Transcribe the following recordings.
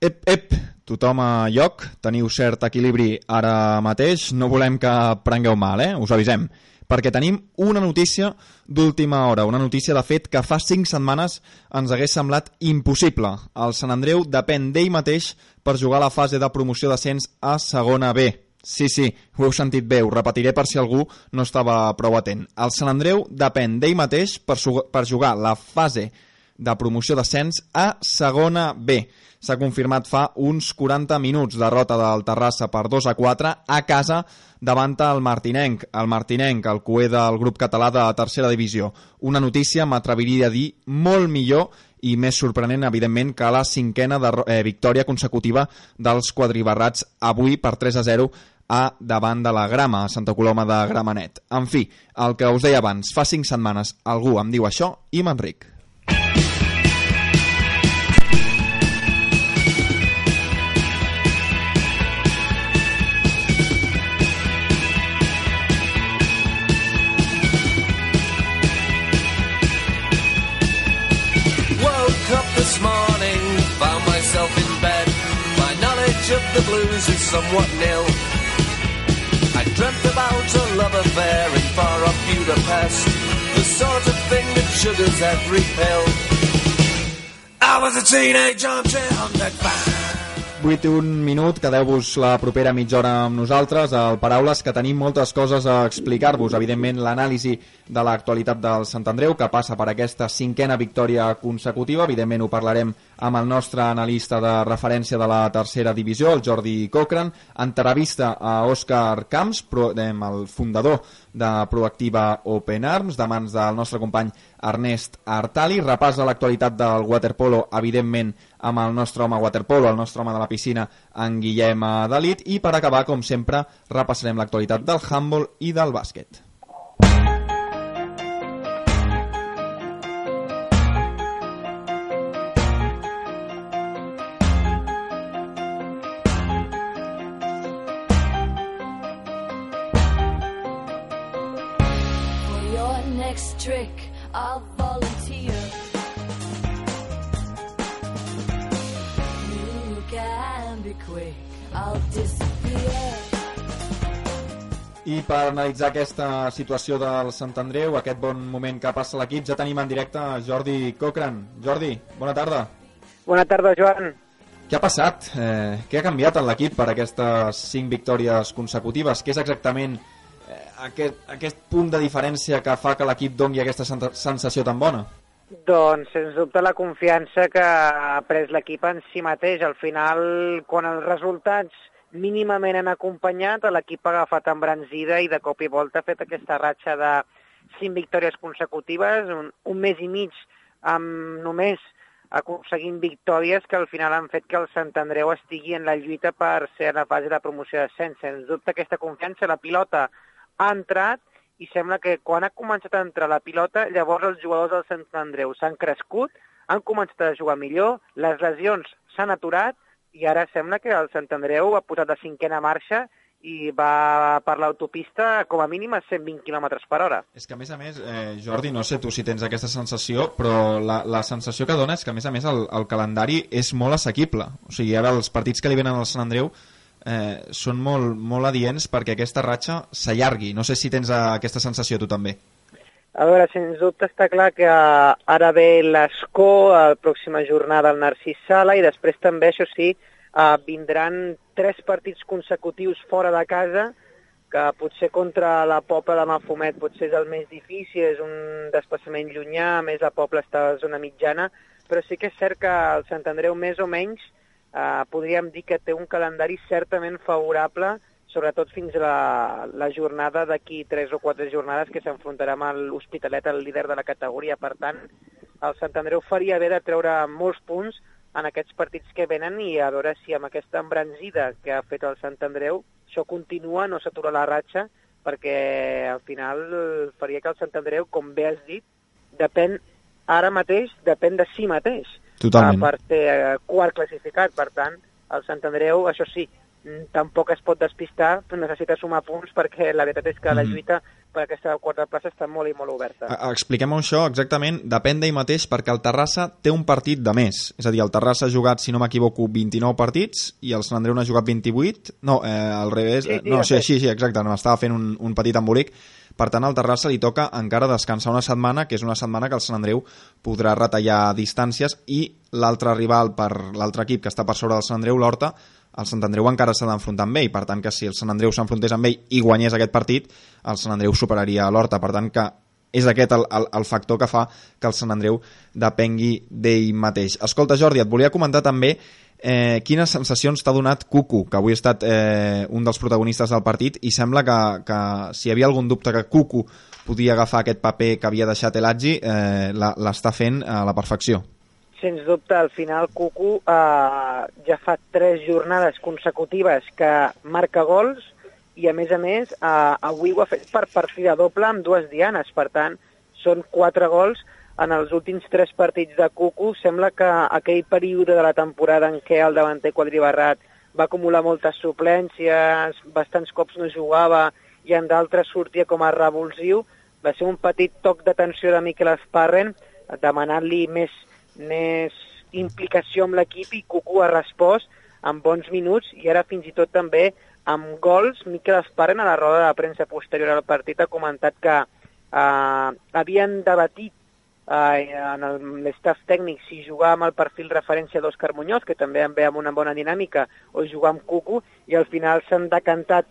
Ep, ep, tothom a lloc, teniu cert equilibri ara mateix, no volem que prengueu mal, eh? us avisem, perquè tenim una notícia d'última hora, una notícia de fet que fa 5 setmanes ens hagués semblat impossible. El Sant Andreu depèn d'ell mateix per jugar a la fase de promoció d'ascens a segona B. Sí, sí, ho heu sentit bé, ho repetiré per si algú no estava prou atent. El Sant Andreu depèn d'ell mateix per, per jugar la fase de promoció d'ascens a segona B s'ha confirmat fa uns 40 minuts. Derrota del Terrassa per 2 a 4 a casa davant el Martinenc. El Martinenc, el cué del grup català de tercera divisió. Una notícia, m'atreviria a dir, molt millor i més sorprenent, evidentment, que la cinquena de, eh, victòria consecutiva dels quadribarrats avui per 3 a 0 a davant de la grama, a Santa Coloma de Gramenet. En fi, el que us deia abans, fa 5 setmanes algú em diu això i m'enric. Blues is somewhat nil. I dreamt about a love affair in far off Budapest, the sort of thing that sugars every pill. I was a teenage armchair on that fan. 8 i minut, quedeu-vos la propera mitja hora amb nosaltres. Al Paraules, que tenim moltes coses a explicar-vos. Evidentment, l'anàlisi de l'actualitat del Sant Andreu, que passa per aquesta cinquena victòria consecutiva. Evidentment, ho parlarem amb el nostre analista de referència de la tercera divisió, el Jordi Cochran. Entrevista a Òscar Camps, el fundador de Proactiva Open Arms, de mans del nostre company Ernest Artali. Repàs a l'actualitat del waterpolo, evidentment, amb el nostre home waterpolo, el nostre home de la piscina, en Guillem Dalit, i per acabar, com sempre, repassarem l'actualitat del handball i del bàsquet. Analitzar aquesta situació del Sant Andreu, aquest bon moment que passa l'equip, ja tenim en directe Jordi Cochran. Jordi, bona tarda. Bona tarda, Joan. Què ha passat? Eh, què ha canviat en l'equip per aquestes cinc victòries consecutives? Què és exactament aquest, aquest punt de diferència que fa que l'equip doni aquesta sensació tan bona? Doncs, sens dubte, la confiança que ha pres l'equip en si mateix. Al final, quan els resultats mínimament han acompanyat, l'equip ha agafat embranzida i de cop i volta ha fet aquesta ratxa de cinc victòries consecutives, un, un mes i mig amb només aconseguint victòries que al final han fet que el Sant Andreu estigui en la lluita per ser a la fase de promoció d'ascens. Sens dubte, aquesta confiança, la pilota ha entrat i sembla que quan ha començat a entrar la pilota, llavors els jugadors del Sant Andreu s'han crescut, han començat a jugar millor, les lesions s'han aturat i ara sembla que el Sant Andreu ha posat la cinquena marxa i va per l'autopista com a mínim a 120 km per hora. És que a més a més, eh, Jordi, no sé tu si tens aquesta sensació, però la, la sensació que dona és que a més a més el, el calendari és molt assequible. O sigui, ara els partits que li venen al Sant Andreu eh, són molt, molt adients perquè aquesta ratxa s'allargui. No sé si tens eh, aquesta sensació tu també. A veure, sens dubte està clar que ara ve l'Escó, a la pròxima jornada al Narcís Sala, i després també, això sí, eh, vindran tres partits consecutius fora de casa, que potser contra la Pobla de Mafumet potser és el més difícil, és un desplaçament llunyà, més la Pobla està a la zona mitjana, però sí que és cert que el Sant Andreu més o menys eh, podríem dir que té un calendari certament favorable, sobretot fins a la, la jornada d'aquí tres o quatre jornades que s'enfrontarà amb l'Hospitalet, el líder de la categoria. Per tant, el Sant Andreu faria bé de treure molts punts en aquests partits que venen i a veure si amb aquesta embranzida que ha fet el Sant Andreu això continua, no s'atura la ratxa, perquè al final faria que el Sant Andreu, com bé has dit, depèn ara mateix, depèn de si mateix Totalment. per ser quart classificat. Per tant, el Sant Andreu, això sí, tampoc es pot despistar, necessita sumar punts perquè la veritat és que la mm. lluita per aquesta quarta plaça està molt i molt oberta. Expliquem-ho això exactament, depèn d'ell mateix perquè el Terrassa té un partit de més, és a dir, el Terrassa ha jugat, si no m'equivoco, 29 partits i el Sant Andreu n'ha jugat 28, no, eh, al revés, Sí, sí, no, sí, sí, sí, exacte, no, estava fent un, un petit embolic, per tant al Terrassa li toca encara descansar una setmana, que és una setmana que el Sant Andreu podrà retallar distàncies i l'altre rival per l'altre equip que està per sobre del Sant Andreu, l'Horta, el Sant Andreu encara s'ha d'enfrontar amb ell, per tant que si el Sant Andreu s'enfrontés amb ell i guanyés aquest partit, el Sant Andreu superaria l'Horta, per tant que és aquest el, el, el factor que fa que el Sant Andreu depengui d'ell mateix. Escolta, Jordi, et volia comentar també eh, quines sensacions t'ha donat Cucu, que avui ha estat eh, un dels protagonistes del partit, i sembla que, que si hi havia algun dubte que Cucu podia agafar aquest paper que havia deixat Eladji, eh, l'està fent a la perfecció. Sens dubte, al final Cucu eh, ja fa tres jornades consecutives que marca gols i, a més a més, eh, avui ho ha fet per partida doble amb dues dianes. Per tant, són quatre gols en els últims tres partits de Cucu. Sembla que aquell període de la temporada en què el davanter quadribarrat va acumular moltes suplències, bastants cops no jugava i en d'altres sortia com a revulsiu, va ser un petit toc d'atenció de Miquel Esparren demanant-li més, més implicació amb l'equip i Cucu ha respost en bons minuts i ara fins i tot també amb gols. Miquel Esparren a la roda de premsa posterior al partit ha comentat que eh, havien debatit eh, en l'estaf tècnic si jugar amb el perfil referència d'Òscar Muñoz, que també en ve amb una bona dinàmica, o jugar amb Cucu, i al final s'han decantat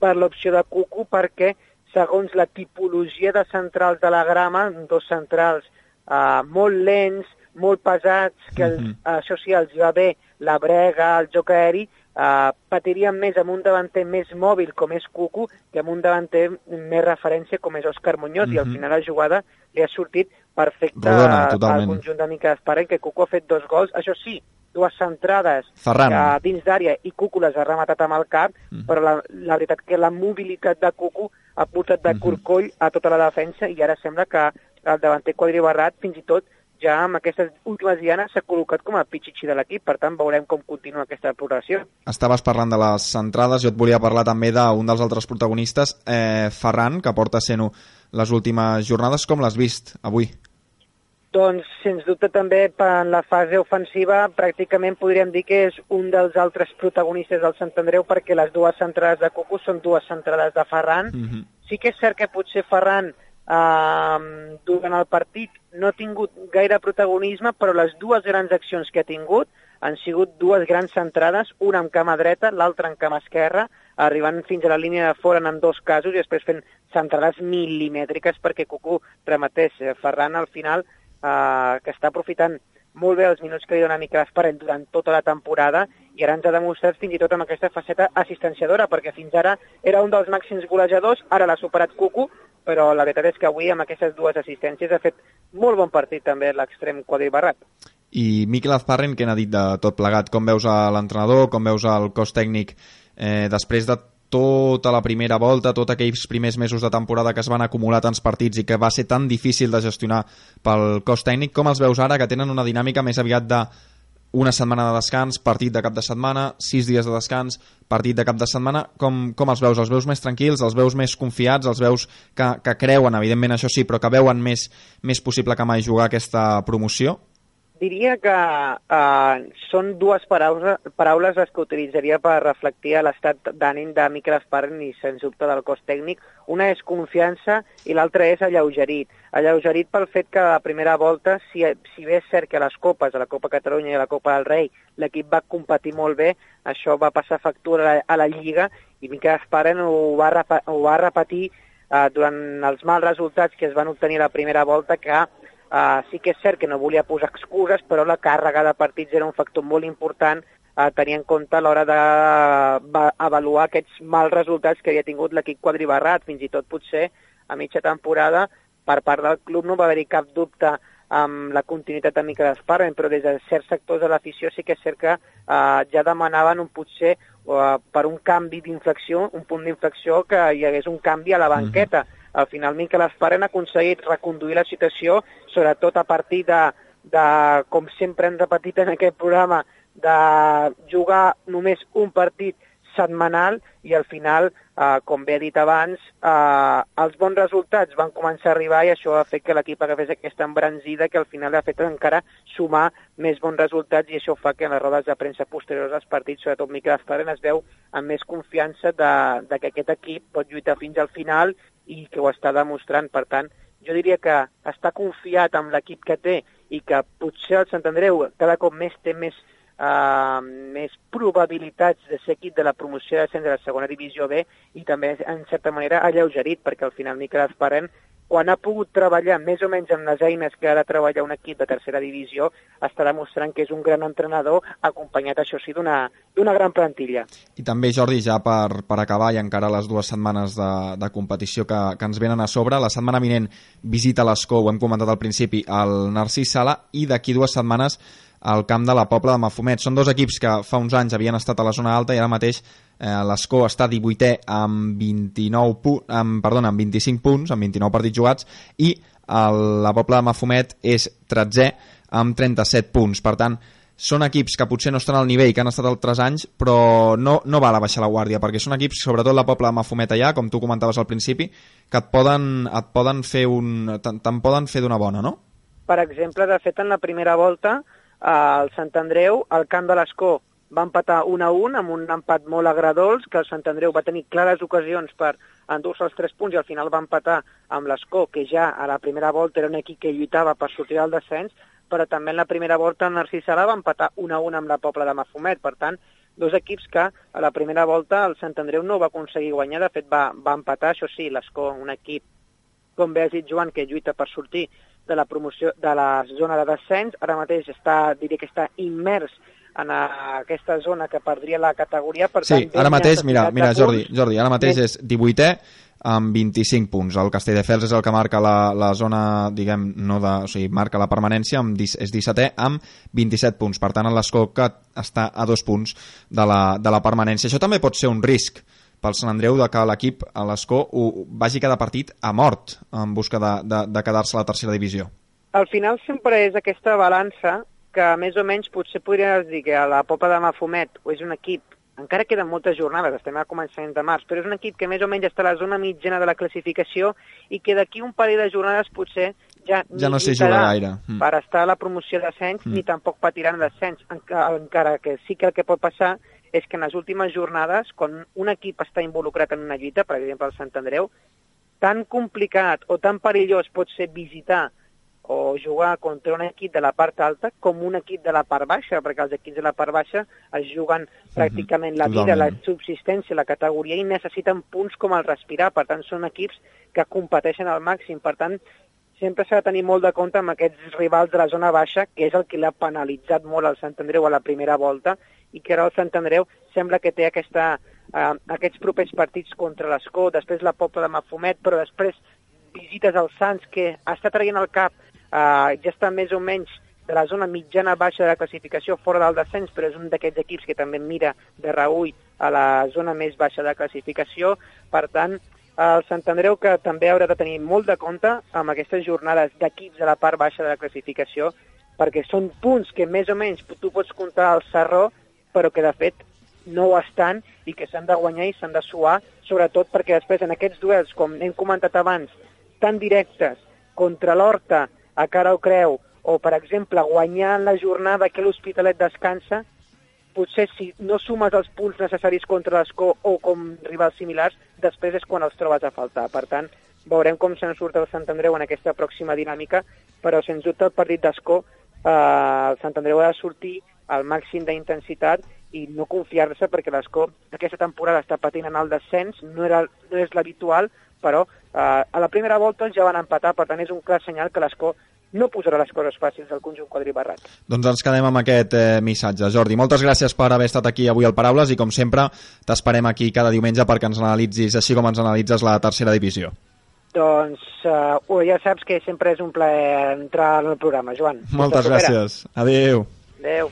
per l'opció de Cucu perquè, segons la tipologia de centrals de la grama, dos centrals eh, molt lents, molt pesats, que els, Mhm. això sí, els va bé la brega, el joc aeri, eh, patirien més amb un davanter més mòbil com és Cucu que amb un davanter més referència com és Òscar Muñoz i al Mhm. final la jugada li ha sortit perfecte Rodona, al conjunt de Mica Esparen, que Cucu ha fet dos gols, això sí, dues centrades Ferran. que dins d'àrea i Cucu les ha rematat amb el cap, Mhm. però la, la veritat que la mobilitat de Cucu ha posat de Mhm. corcoll a tota la defensa i ara sembla que el davanter quadribarrat fins i tot ja amb aquestes últimes dianes s'ha col·locat com a pitxitxi de l'equip, per tant veurem com continua aquesta progressió. Estaves parlant de les centrades, jo et volia parlar també d'un dels altres protagonistes, eh, Ferran, que porta sent les últimes jornades. Com l'has vist avui? Doncs, sens dubte, també en la fase ofensiva pràcticament podríem dir que és un dels altres protagonistes del Sant Andreu perquè les dues centrades de Cucu són dues centrades de Ferran. Mm -hmm. Sí que és cert que potser Ferran eh, durant el partit no ha tingut gaire protagonisme, però les dues grans accions que ha tingut han sigut dues grans centrades, una amb cama dreta, l'altra en cama esquerra, arribant fins a la línia de fora en dos casos i després fent centrades mil·limètriques perquè Cucú rematés. Eh, Ferran, al final, eh, que està aprofitant molt bé els minuts que li dona Miquel Esparret durant tota la temporada i ara ens ha demostrat fins i tot amb aquesta faceta assistenciadora, perquè fins ara era un dels màxims golejadors, ara l'ha superat Cucu, però la veritat és que avui amb aquestes dues assistències ha fet molt bon partit també l'extrem quadribarrat. I Miquel Azparren, què n'ha dit de tot plegat? Com veus a l'entrenador, com veus el cos tècnic eh, després de tota la primera volta, tots aquells primers mesos de temporada que es van acumular tants partits i que va ser tan difícil de gestionar pel cos tècnic, com els veus ara, que tenen una dinàmica més aviat de una setmana de descans, partit de cap de setmana, sis dies de descans, partit de cap de setmana, com, com els veus? Els veus més tranquils, els veus més confiats, els veus que, que creuen, evidentment això sí, però que veuen més, més possible que mai jugar aquesta promoció? Diria que uh, són dues paraules, paraules les que utilitzaria per reflectir l'estat d'ànim de Miquel Esparren i, sens dubte, del cos tècnic. Una és confiança i l'altra és alleugerit. Alleugerit pel fet que a la primera volta, si, si bé és cert que a les copes, a la Copa Catalunya i a la Copa del Rei, l'equip va competir molt bé, això va passar factura a la, a la Lliga i Miquel Esparren ho va, ho va repetir uh, durant els mals resultats que es van obtenir a la primera volta, que Uh, sí que és cert que no volia posar excuses, però la càrrega de partits era un factor molt important a tenir en compte a l'hora d'avaluar aquests mals resultats que havia tingut l'equip quadribarrat. Fins i tot potser a mitja temporada per part del club no va haver-hi cap dubte amb la continuïtat de Miquel Esparren, però des de certs sectors de l'afició sí que és cert que uh, ja demanaven un potser uh, per un canvi d'inflexió, un punt d'inflexió que hi hagués un canvi a la banqueta. Mm -hmm al final Miquel Esparren ha aconseguit reconduir la situació, sobretot a partir de, de, com sempre hem repetit en aquest programa, de jugar només un partit setmanal i al final, eh, com bé he dit abans, eh, els bons resultats van començar a arribar i això ha fet que l'equip agafés aquesta embranzida que al final ha fet encara sumar més bons resultats i això fa que en les rodes de premsa posteriors als partits, sobretot Miquel Esparren, es veu amb més confiança de, de que aquest equip pot lluitar fins al final i que ho està demostrant. Per tant, jo diria que està confiat amb l'equip que té i que potser el Sant Andreu cada cop més té més uh, més probabilitats de ser equip de la promoció de de la segona divisió B i també, en certa manera, alleugerit, perquè al final Miquel Esparren, quan ha pogut treballar més o menys amb les eines que ha de treballar un equip de tercera divisió, està demostrant que és un gran entrenador, acompanyat, això sí, d'una gran plantilla. I també, Jordi, ja per, per acabar i encara les dues setmanes de, de competició que, que ens venen a sobre, la setmana vinent visita l'Escó, ho hem comentat al principi, el Narcís Sala, i d'aquí dues setmanes al camp de la Pobla de Mafumet. Són dos equips que fa uns anys havien estat a la zona alta i ara mateix eh, l'Escó està 18è amb, 29 pu amb, perdona, amb 25 punts, amb 29 partits jugats, i el, la Pobla de Mafumet és 13è amb 37 punts. Per tant, són equips que potser no estan al nivell que han estat altres anys, però no, no val a baixar la guàrdia, perquè són equips, sobretot la Pobla de Mafumet allà, com tu comentaves al principi, que et poden, et poden fer un... te'n poden fer d'una bona, no? Per exemple, de fet, en la primera volta, el Sant Andreu, al camp de l'Escó, va empatar 1 a 1 amb un empat molt agradolç, que el Sant Andreu va tenir clares ocasions per endur-se els 3 punts i al final va empatar amb l'Escó, que ja a la primera volta era un equip que lluitava per sortir del descens, però també en la primera volta el Narcís Sala va empatar 1 a 1 amb la Pobla de Mafumet. Per tant, dos equips que a la primera volta el Sant Andreu no va aconseguir guanyar, de fet va, va empatar, això sí, l'Escó, un equip, com bé has dit Joan, que lluita per sortir de la promoció de la zona de descens, ara mateix està, diria que està immers en aquesta zona que perdria la categoria. Per sí, tant, ara mateix, mira, mira Jordi, Jordi, ara mateix és 18è amb 25 punts. El Castelldefels és el que marca la, la zona, diguem, no de, o sigui, marca la permanència, amb, és 17è amb 27 punts. Per tant, l'Escó que està a dos punts de la, de la permanència. Això també pot ser un risc pel Sant Andreu de que l'equip a l'Escó vagi cada partit a mort en busca de, de, de quedar-se a la tercera divisió. Al final sempre és aquesta balança que més o menys potser podries dir que a la Popa de Mafumet és un equip, encara queden moltes jornades, estem a començament de març, però és un equip que més o menys està a la zona mitjana de la classificació i que d'aquí un parell de jornades potser ja, ja no sé jugar gaire. Mm. Per estar a la promoció d'ascens mm. ni tampoc patiran d'ascens, encara que sí que el que pot passar és que en les últimes jornades, quan un equip està involucrat en una lluita, per exemple el Sant Andreu, tan complicat o tan perillós pot ser visitar o jugar contra un equip de la part alta com un equip de la part baixa, perquè els equips de la part baixa es juguen pràcticament la vida, la subsistència, la categoria i necessiten punts com el respirar. Per tant, són equips que competeixen al màxim. Per tant, sempre s'ha de tenir molt de compte amb aquests rivals de la zona baixa, que és el que l'ha penalitzat molt al Sant Andreu a la primera volta i que ara el Sant Andreu sembla que té aquesta, uh, aquests propers partits contra l'Escó, després la Pobla de Mafumet, però després visites als Sants, que està traient el cap, uh, ja està més o menys de la zona mitjana baixa de la classificació fora del descens, però és un d'aquests equips que també mira de reull a la zona més baixa de la classificació. Per tant, el Sant Andreu que també haurà de tenir molt de compte amb aquestes jornades d'equips de la part baixa de la classificació, perquè són punts que més o menys tu pots comptar al Sarró però que de fet no ho estan i que s'han de guanyar i s'han de suar, sobretot perquè després en aquests duels, com hem comentat abans, tan directes contra l'Horta a cara o creu, o per exemple guanyar la jornada que l'Hospitalet descansa, potser si no sumes els punts necessaris contra l'Escó o com rivals similars, després és quan els trobes a faltar. Per tant, veurem com se'n surt el Sant Andreu en aquesta pròxima dinàmica, però sens dubte el partit d'Escó, eh, el Sant Andreu ha de sortir al màxim d'intensitat i no confiar-se perquè l'Escó aquesta temporada està patint en el descens, no, era, no és l'habitual, però eh, a la primera volta ja van empatar, per tant és un clar senyal que l'Escó no posarà les coses fàcils del conjunt quadribarrat. Doncs ens quedem amb aquest eh, missatge. Jordi, moltes gràcies per haver estat aquí avui al Paraules i com sempre t'esperem aquí cada diumenge perquè ens analitzis així com ens analitzes la tercera divisió. Doncs uh, ja saps que sempre és un plaer entrar en el programa, Joan. Moltes gràcies. Adéu. Adéu.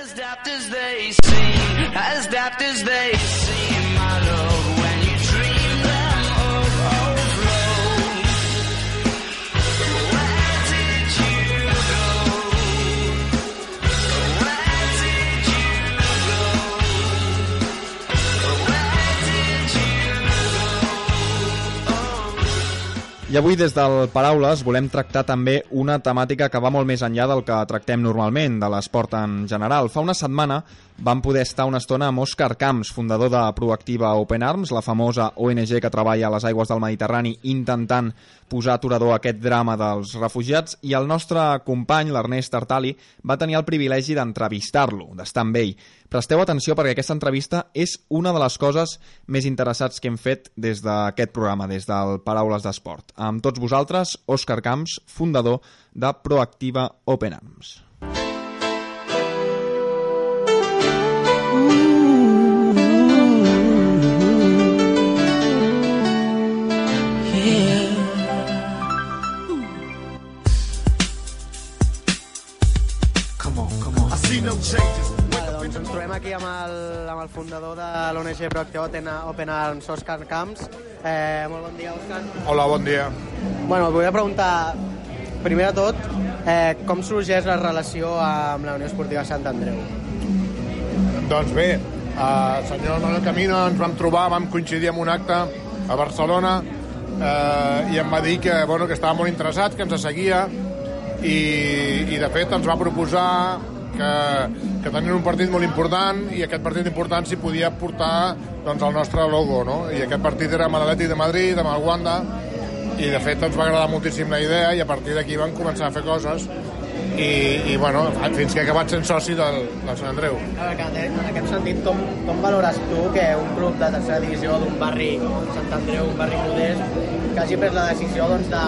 As daft as they seem, as daft as they seem, I avui des del Paraules volem tractar també una temàtica que va molt més enllà del que tractem normalment, de l'esport en general. Fa una setmana vam poder estar una estona amb Òscar Camps, fundador de Proactiva Open Arms, la famosa ONG que treballa a les aigües del Mediterrani intentant posar aturador a aquest drama dels refugiats, i el nostre company, l'Ernest Tartali, va tenir el privilegi d'entrevistar-lo, d'estar amb ell. Presteu atenció perquè aquesta entrevista és una de les coses més interessants que hem fet des d'aquest programa, des del Paraules d'Esport. Amb tots vosaltres, Òscar Camps, fundador de Proactiva Open Arms. Aquí amb el, amb el fundador de l'ONG Proactiva Open, Open Arms, Òscar Camps. Eh, molt bon dia, Òscar. Hola, bon dia. Bueno, et volia preguntar, primer de tot, eh, com sorgeix la relació amb la Unió Esportiva Sant Andreu? Doncs bé, el senyor Manuel Camino ens vam trobar, vam coincidir en un acte a Barcelona eh, i em va dir que, bueno, que estava molt interessat, que ens seguia i, i de fet ens va proposar que, que tenien un partit molt important i aquest partit important s'hi podia portar doncs, el nostre logo, no? I aquest partit era amb l'Atlètic de Madrid, amb el Wanda, i de fet ens va agradar moltíssim la idea i a partir d'aquí vam començar a fer coses i, i bueno, fins que he acabat sent soci del, del Sant Andreu. A veure, en aquest sentit, com, com valores tu que un club de tercera divisió d'un barri Sant Andreu, un barri modest, que hagi pres la decisió doncs, de,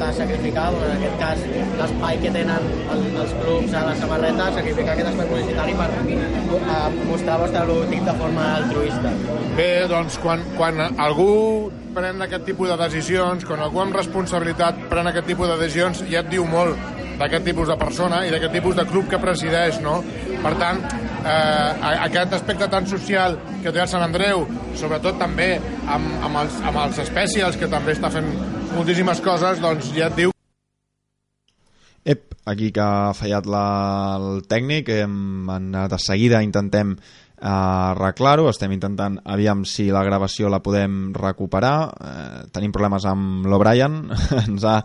de sacrificar, doncs, en aquest cas, l'espai que tenen el, els clubs a la samarreta, sacrificar aquest espai publicitari per eh, mostrar el vostre logotip de forma altruista. Bé, doncs quan, quan algú pren aquest tipus de decisions, quan algú amb responsabilitat pren aquest tipus de decisions, ja et diu molt d'aquest tipus de persona i d'aquest tipus de club que presideix, no? Per tant, eh, aquest aspecte tan social que té el Sant Andreu, sobretot també amb, amb, els, amb els especials, que també està fent moltíssimes coses, doncs ja et diu Ep, aquí que ha fallat la, el tècnic, hem anat de seguida, intentem eh, arreglar-ho, estem intentant aviam si la gravació la podem recuperar, eh, tenim problemes amb l'O'Brien, ens ha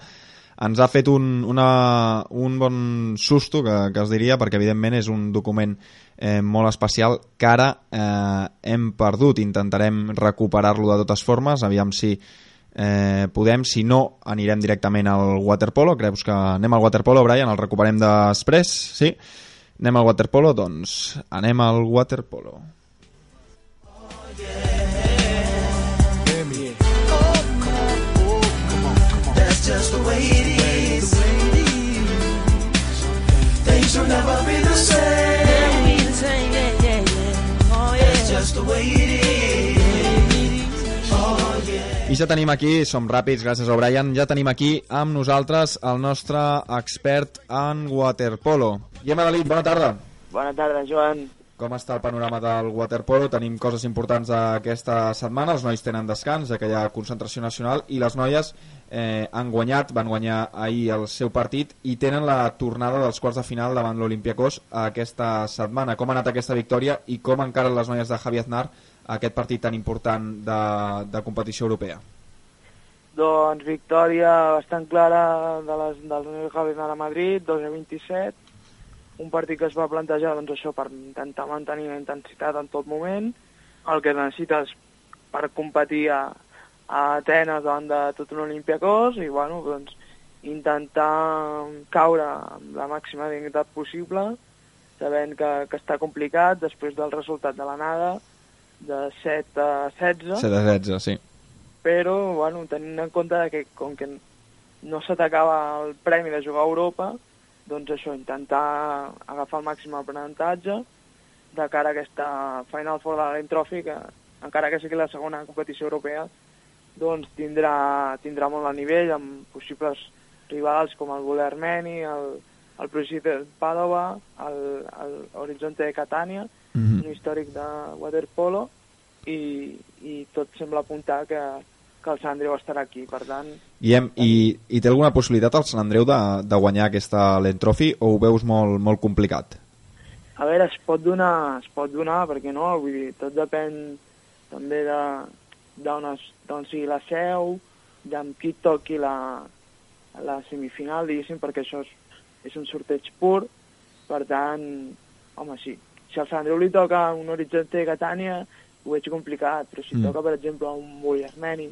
ens ha fet un, una, un bon susto, que, que es diria, perquè evidentment és un document eh, molt especial que ara eh, hem perdut. Intentarem recuperar-lo de totes formes, aviam si eh, podem, si no anirem directament al waterpolo, creus que anem al waterpolo, Brian, el recuperem després, sí? Anem al waterpolo? Doncs anem al waterpolo. just the way Things will never be the same. That's just the way it is. Oh, yeah. I ja tenim aquí, som ràpids, gràcies a Brian, ja tenim aquí amb nosaltres el nostre expert en waterpolo. Guillem Adelit, bona tarda. Bona tarda, Joan. Com està el panorama del waterpolo? Tenim coses importants aquesta setmana, els nois tenen descans, ja que hi ha concentració nacional, i les noies eh, han guanyat, van guanyar ahir el seu partit i tenen la tornada dels quarts de final davant l'Olimpiakos aquesta setmana. Com ha anat aquesta victòria i com encara les noies de Javi Aznar aquest partit tan important de, de competició europea? Doncs victòria bastant clara de les, del Javi Aznar a Madrid, 2 a 27, un partit que es va plantejar doncs, això per intentar mantenir la intensitat en tot moment, el que necessites per competir a, a Atenes davant de tot un Olimpiakos i bueno, doncs, intentar caure amb la màxima dignitat possible, sabent que, que està complicat després del resultat de l'anada de 7 a 16. 7 a 16, sí. Però, bueno, tenint en compte que com que no s'atacava el premi de jugar a Europa, doncs això, intentar agafar el màxim aprenentatge de cara a aquesta Final Four de Trophy, que encara que sigui la segona competició europea, doncs tindrà, tindrà molt a nivell amb possibles rivals com el Gol Armeni, el, el Projecte Padova, el, el Horizonte de Catània, mm -hmm. un històric de waterpolo, i, i tot sembla apuntar que, que el Sant Andreu estarà aquí, per tant... Guillem, i, i té alguna possibilitat el Sant Andreu de, de guanyar aquesta Lentrofi o ho veus molt, molt complicat? A veure, es pot donar, es pot donar, perquè no? Vull dir, tot depèn també de d'on sigui la seu, de amb qui toqui la, la semifinal, diguéssim, perquè això és, és un sorteig pur, per tant, home, sí. Si al Sant Andreu li toca un Horizonte de Catània, ho veig complicat, però si Mm. toca, per exemple, un Buri Armeni,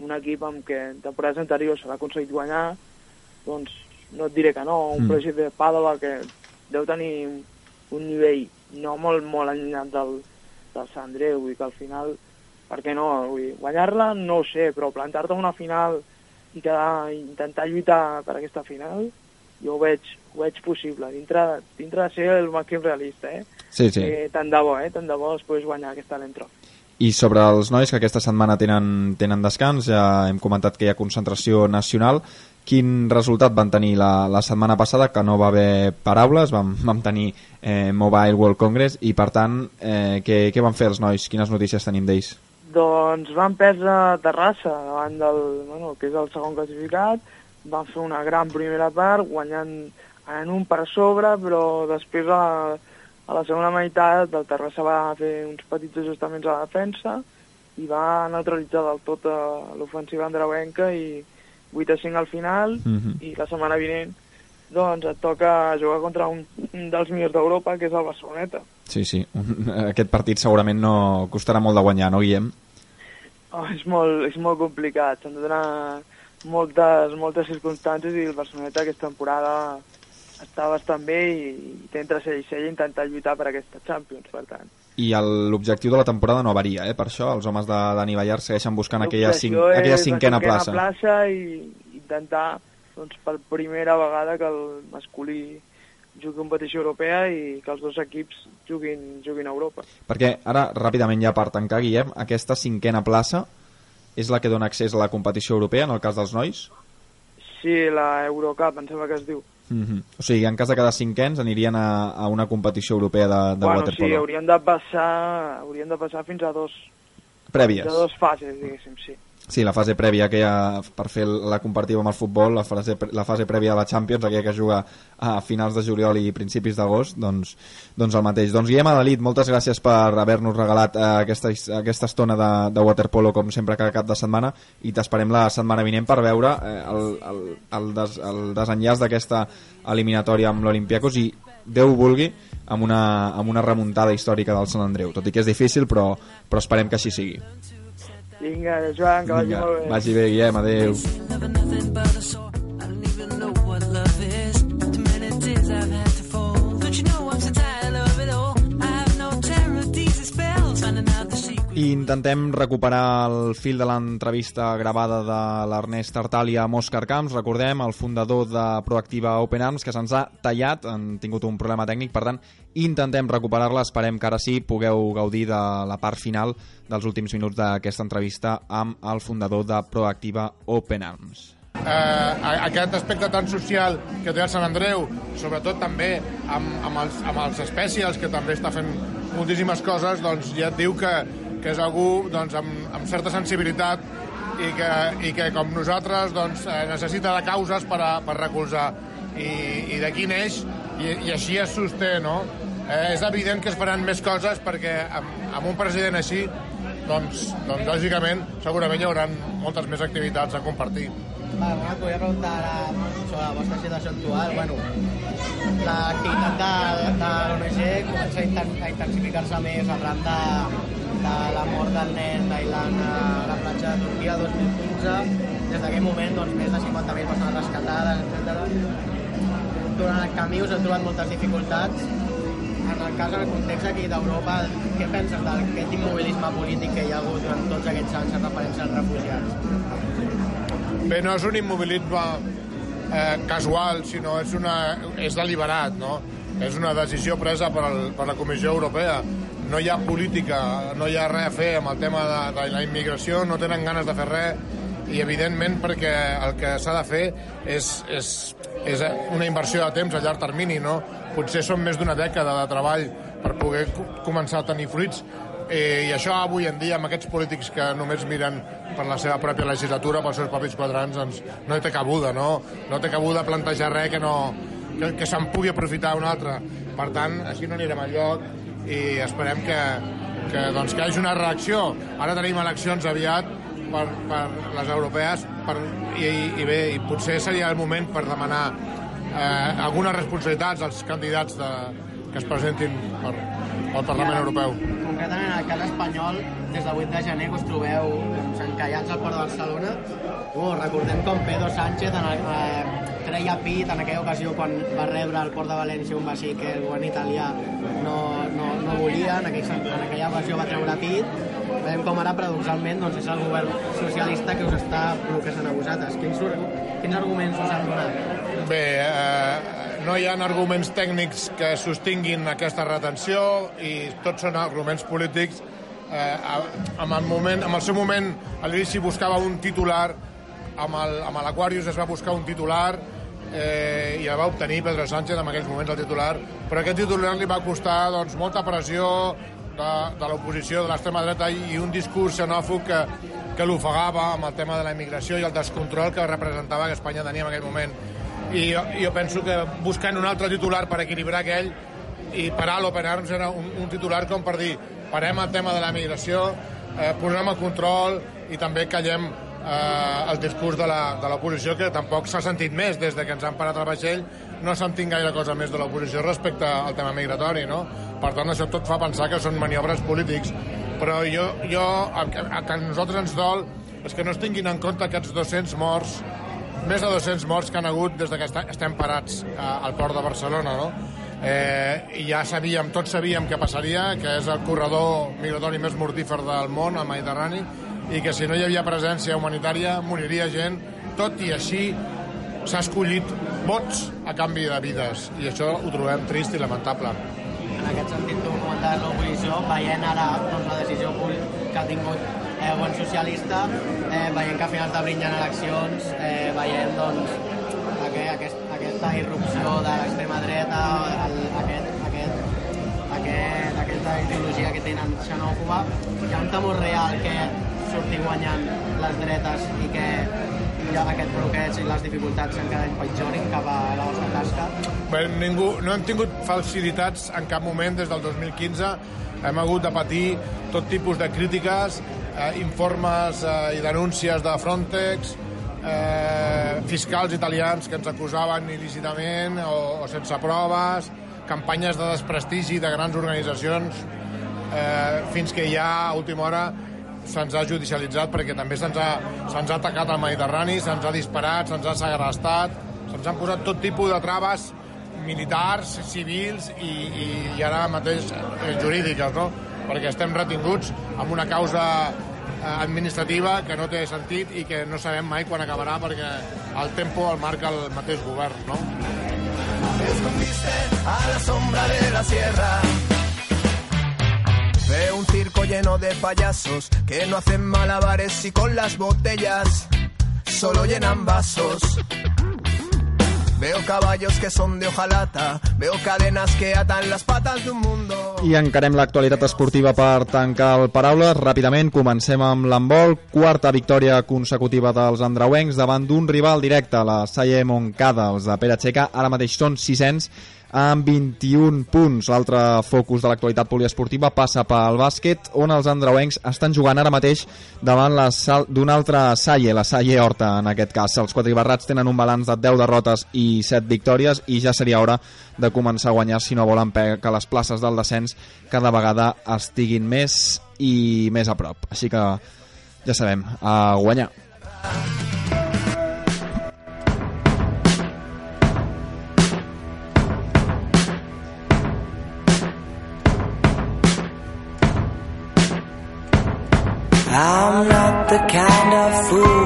un equip amb què en temporades anteriors se l'ha aconseguit guanyar, doncs no et diré que no, un Mm. projecte de Pàdova que deu tenir un, nivell no molt, molt allunyat del, del Sant Andreu, dir que al final, per què no? Guanyar-la no ho sé, però plantar-te una final i quedar, intentar lluitar per aquesta final, jo ho veig, ho veig possible, dintre, dintre de ser el màxim realista, eh? Sí, sí. Eh, tant de bo, eh? Tant de bo es pogués guanyar aquesta l'entro. I sobre els nois que aquesta setmana tenen, tenen descans, ja hem comentat que hi ha concentració nacional. Quin resultat van tenir la, la setmana passada, que no va haver paraules, vam, vam tenir eh, Mobile World Congress, i per tant, eh, què, què van fer els nois? Quines notícies tenim d'ells? Doncs van perdre a Terrassa davant del, bueno, que és el segon classificat, van fer una gran primera part, guanyant en un per sobre, però després a, a la segona meitat el Terrassa va fer uns petits ajustaments a la defensa i va neutralitzar del tot a l'ofensiva andreuenca i 8 a 5 al final Mhm. i la setmana vinent doncs et toca jugar contra un, un dels millors d'Europa, que és el Barceloneta. Sí, sí. Aquest partit segurament no costarà molt de guanyar, no, Guillem? Oh, és, molt, és molt complicat, s'han de donar moltes, moltes circumstàncies i el Barceloneta aquesta temporada està bastant bé i, i té entre cella i cella intentar lluitar per aquesta Champions, per tant. I l'objectiu de la temporada no varia, eh? Per això els homes de Dani Ballar segueixen buscant aquella, cinc, aquella la cinquena plaça. plaça i intentar doncs, per primera vegada que el masculí jugui competició europea i que els dos equips juguin, juguin a Europa. Perquè ara, ràpidament ja per tancar, Guillem, aquesta cinquena plaça és la que dona accés a la competició europea en el cas dels nois? Sí, la Eurocup, em sembla que es diu. Mm -hmm. O sigui, en cas de quedar cinquens anirien a, a una competició europea de, de bueno, waterpolo. sí, haurien de passar, haurien de passar fins a dos, Prèvies. fins a dos fases, diguéssim, sí. Sí, la fase prèvia que ha per fer la comparativa amb el futbol, la fase, la fase prèvia de la Champions, aquella que juga a finals de juliol i principis d'agost, doncs, doncs el mateix. Doncs Guillem Adalit, moltes gràcies per haver-nos regalat eh, aquesta, aquesta estona de, de waterpolo, com sempre, cada cap de setmana, i t'esperem la setmana vinent per veure eh, el, el, el, des, el desenllaç d'aquesta eliminatòria amb l'Olimpiakos i Déu vulgui amb una, amb una remuntada històrica del Sant Andreu, tot i que és difícil però, però esperem que així sigui Vinga, Joan, que vagi Vinga, molt bé. vagi bé Guillem, adeu I intentem recuperar el fil de l'entrevista gravada de l'Ernest Tartàlia amb Òscar Camps, recordem, el fundador de Proactiva Open Arms, que se'ns ha tallat, han tingut un problema tècnic, per tant, intentem recuperar-la, esperem que ara sí pugueu gaudir de la part final dels últims minuts d'aquesta entrevista amb el fundador de Proactiva Open Arms. eh, aquest aspecte tan social que té el Sant Andreu, sobretot també amb, amb, els, amb els espècies, que també està fent moltíssimes coses, doncs ja et diu que, que és algú doncs, amb, amb certa sensibilitat i que, i que com nosaltres doncs, eh, necessita de causes per, a, per recolzar. I, i d'aquí neix i, i així es sosté, no? Eh, és evident que es faran més coses perquè amb, amb un president així doncs, doncs lògicament segurament hi haurà moltes més activitats a compartir. Va, Ronald, volia preguntar ara sobre la vostra situació actual. Bueno, l'activitat de, de l'ONG comença a intensificar-se més arran de, de la mort del nen d'Ailan a la platja de Turquia 2015. Des d'aquell moment, doncs, més de 50.000 persones rescatades, etc. Durant el camí us heu trobat moltes dificultats. En el cas, en el context aquí d'Europa, què penses d'aquest immobilisme polític que hi ha hagut durant tots aquests anys en referència als refugiats? Bé, no és un immobilisme eh, casual, sinó és, una, és deliberat, no? És una decisió presa per, el, per la Comissió Europea. No hi ha política, no hi ha res a fer amb el tema de, de la immigració, no tenen ganes de fer res i evidentment perquè el que s'ha de fer és, és, és una inversió de temps a llarg termini, no? Potser són més d'una dècada de treball per poder co- començar a tenir fruits Eh, I això avui en dia, amb aquests polítics que només miren per la seva pròpia legislatura, pels seus propis quatre anys, doncs no té cabuda, no? No té cabuda plantejar res que, no, que, que se'n pugui aprofitar un altre. Per tant, així no anirem enlloc i esperem que, que, doncs, que hi hagi una reacció. Ara tenim eleccions aviat, per, per les europees per, i, i bé, i potser seria el moment per demanar eh, algunes responsabilitats als candidats de, que es presentin per, pel Parlament Europeu. Concretament, en el cas espanyol, des del 8 de gener que us trobeu doncs, encallats al port de Barcelona. Oh, recordem com Pedro Sánchez en el, eh, treia pit en aquella ocasió quan va rebre al port de València un vaixell que el govern italià no, no, no volia, en, aquell, en aquella ocasió va treure pit. Veiem com ara, paradoxalment, doncs, és el govern socialista que us està bloquejant a vosaltres. Quins, quins arguments us han donat? Bé, eh, no hi ha arguments tècnics que sostinguin aquesta retenció i tots són arguments polítics. Eh, en, el moment, en el seu moment, a l'inici buscava un titular, el- amb l'Aquarius es va buscar un titular eh, i el va obtenir Pedro Sánchez en aquells moments el titular, però aquest titular li va costar doncs, molta pressió de, de l'oposició, de l'extrema dreta i, un discurs xenòfob que, que l'ofegava amb el tema de la immigració i el descontrol que representava que Espanya tenia en aquell moment. I jo, jo penso que buscant un altre titular per equilibrar aquell i parar l'Open Arms era un, un titular com per dir parem el tema de la migració, eh, posem el control i també callem eh, el discurs de l'oposició que tampoc s'ha sentit més des de que ens han parat el vaixell no s'ha sentit gaire cosa més de l'oposició respecte al tema migratori no? per tant això tot fa pensar que són maniobres polítics però jo, jo el, que, el que a nosaltres ens dol és que no es tinguin en compte aquests 200 morts més de 200 morts que han hagut des de que estem parats eh, al port de Barcelona, no? Eh, ja sabíem, tots sabíem què passaria, que és el corredor migratori més mortífer del món, el Mediterrani, i que si no hi havia presència humanitària moriria gent, tot i així s'ha escollit vots a canvi de vides, i això ho trobem trist i lamentable. En aquest sentit, com comentaves l'oposició, veient ara doncs, la decisió que ha tingut eh, el govern socialista, eh, veient que a finals d'abril hi ha eleccions, eh, veient doncs, aquest, aquest, aquesta irrupció de l'extrema dreta, el, aquest, aquest, aquest, aquesta ideologia que tenen xenòfoba, hi ha un temor real que surti guanyant les dretes i que ha aquest bloqueig i les dificultats encara empitjorin cap a la vostra tasca. Bé, ningú, no hem tingut falsiditats en cap moment des del 2015. Hem hagut de patir tot tipus de crítiques, eh, informes eh, i denúncies de Frontex, eh, fiscals italians que ens acusaven il·lícitament o, o sense proves, campanyes de desprestigi de grans organitzacions, eh, fins que ja a última hora se'ns ha judicialitzat perquè també se'ns ha, se'ns ha atacat al Mediterrani, se'ns ha disparat, se'ns ha segrestat, se'ns han posat tot tipus de traves militars, civils i, i, i ara mateix eh, jurídiques, no? perquè estem retinguts amb una causa eh, administrativa que no té sentit i que no sabem mai quan acabarà perquè el tempo el marca el mateix govern. No? escondiste a la sombra de la sierra. Veo un circo lleno de payasos que no hacen malabares y con las botellas solo llenan vasos. Veo caballos que son de hojalata, veo cadenas que atan las patas de un mundo. I encarem l'actualitat esportiva per tancar el Paraules. Ràpidament comencem amb l'handbol. Quarta victòria consecutiva dels andreuencs davant d'un rival directe, la Salle Moncada. Els de Pere Txeca ara mateix són 600 amb 21 punts. L'altre focus de l'actualitat poliesportiva passa pel bàsquet, on els andreuencs estan jugant ara mateix davant d'una altra Salle, la Salle Horta en aquest cas. Els quadribarrats tenen un balanç de 10 derrotes i 7 victòries i ja seria hora de començar a guanyar si no volen que les places del descens cada vegada estiguin més i més a prop. Així que ja sabem, a guanyar. The kind of fool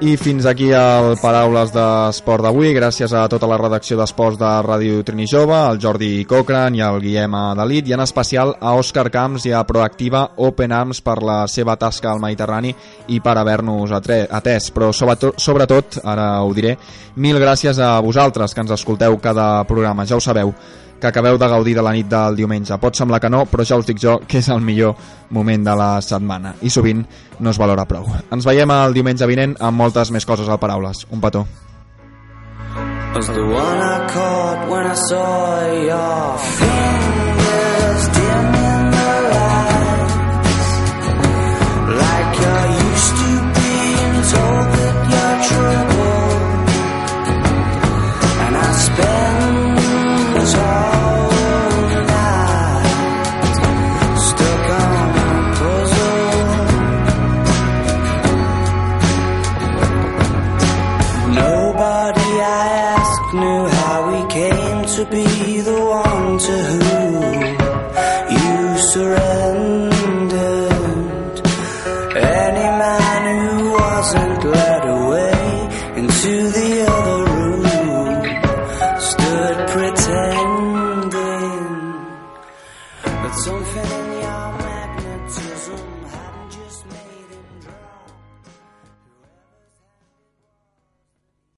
I fins aquí el Paraules d'Esport d'avui. Gràcies a tota la redacció d'Esports de Ràdio Trini Jove, al Jordi Cochran i al Guillem Dalit, i en especial a Òscar Camps i a Proactiva Open Arms per la seva tasca al Mediterrani i per haver-nos atès. Però sobretot, sobretot, ara ho diré, mil gràcies a vosaltres que ens escolteu cada programa. Ja ho sabeu, que acabeu de gaudir de la nit del diumenge. Pot semblar que no, però ja us dic jo que és el millor moment de la setmana i sovint no es valora prou. Ens veiem el diumenge vinent amb moltes més coses al Paraules. Un petó. was the one I caught when I saw your fingers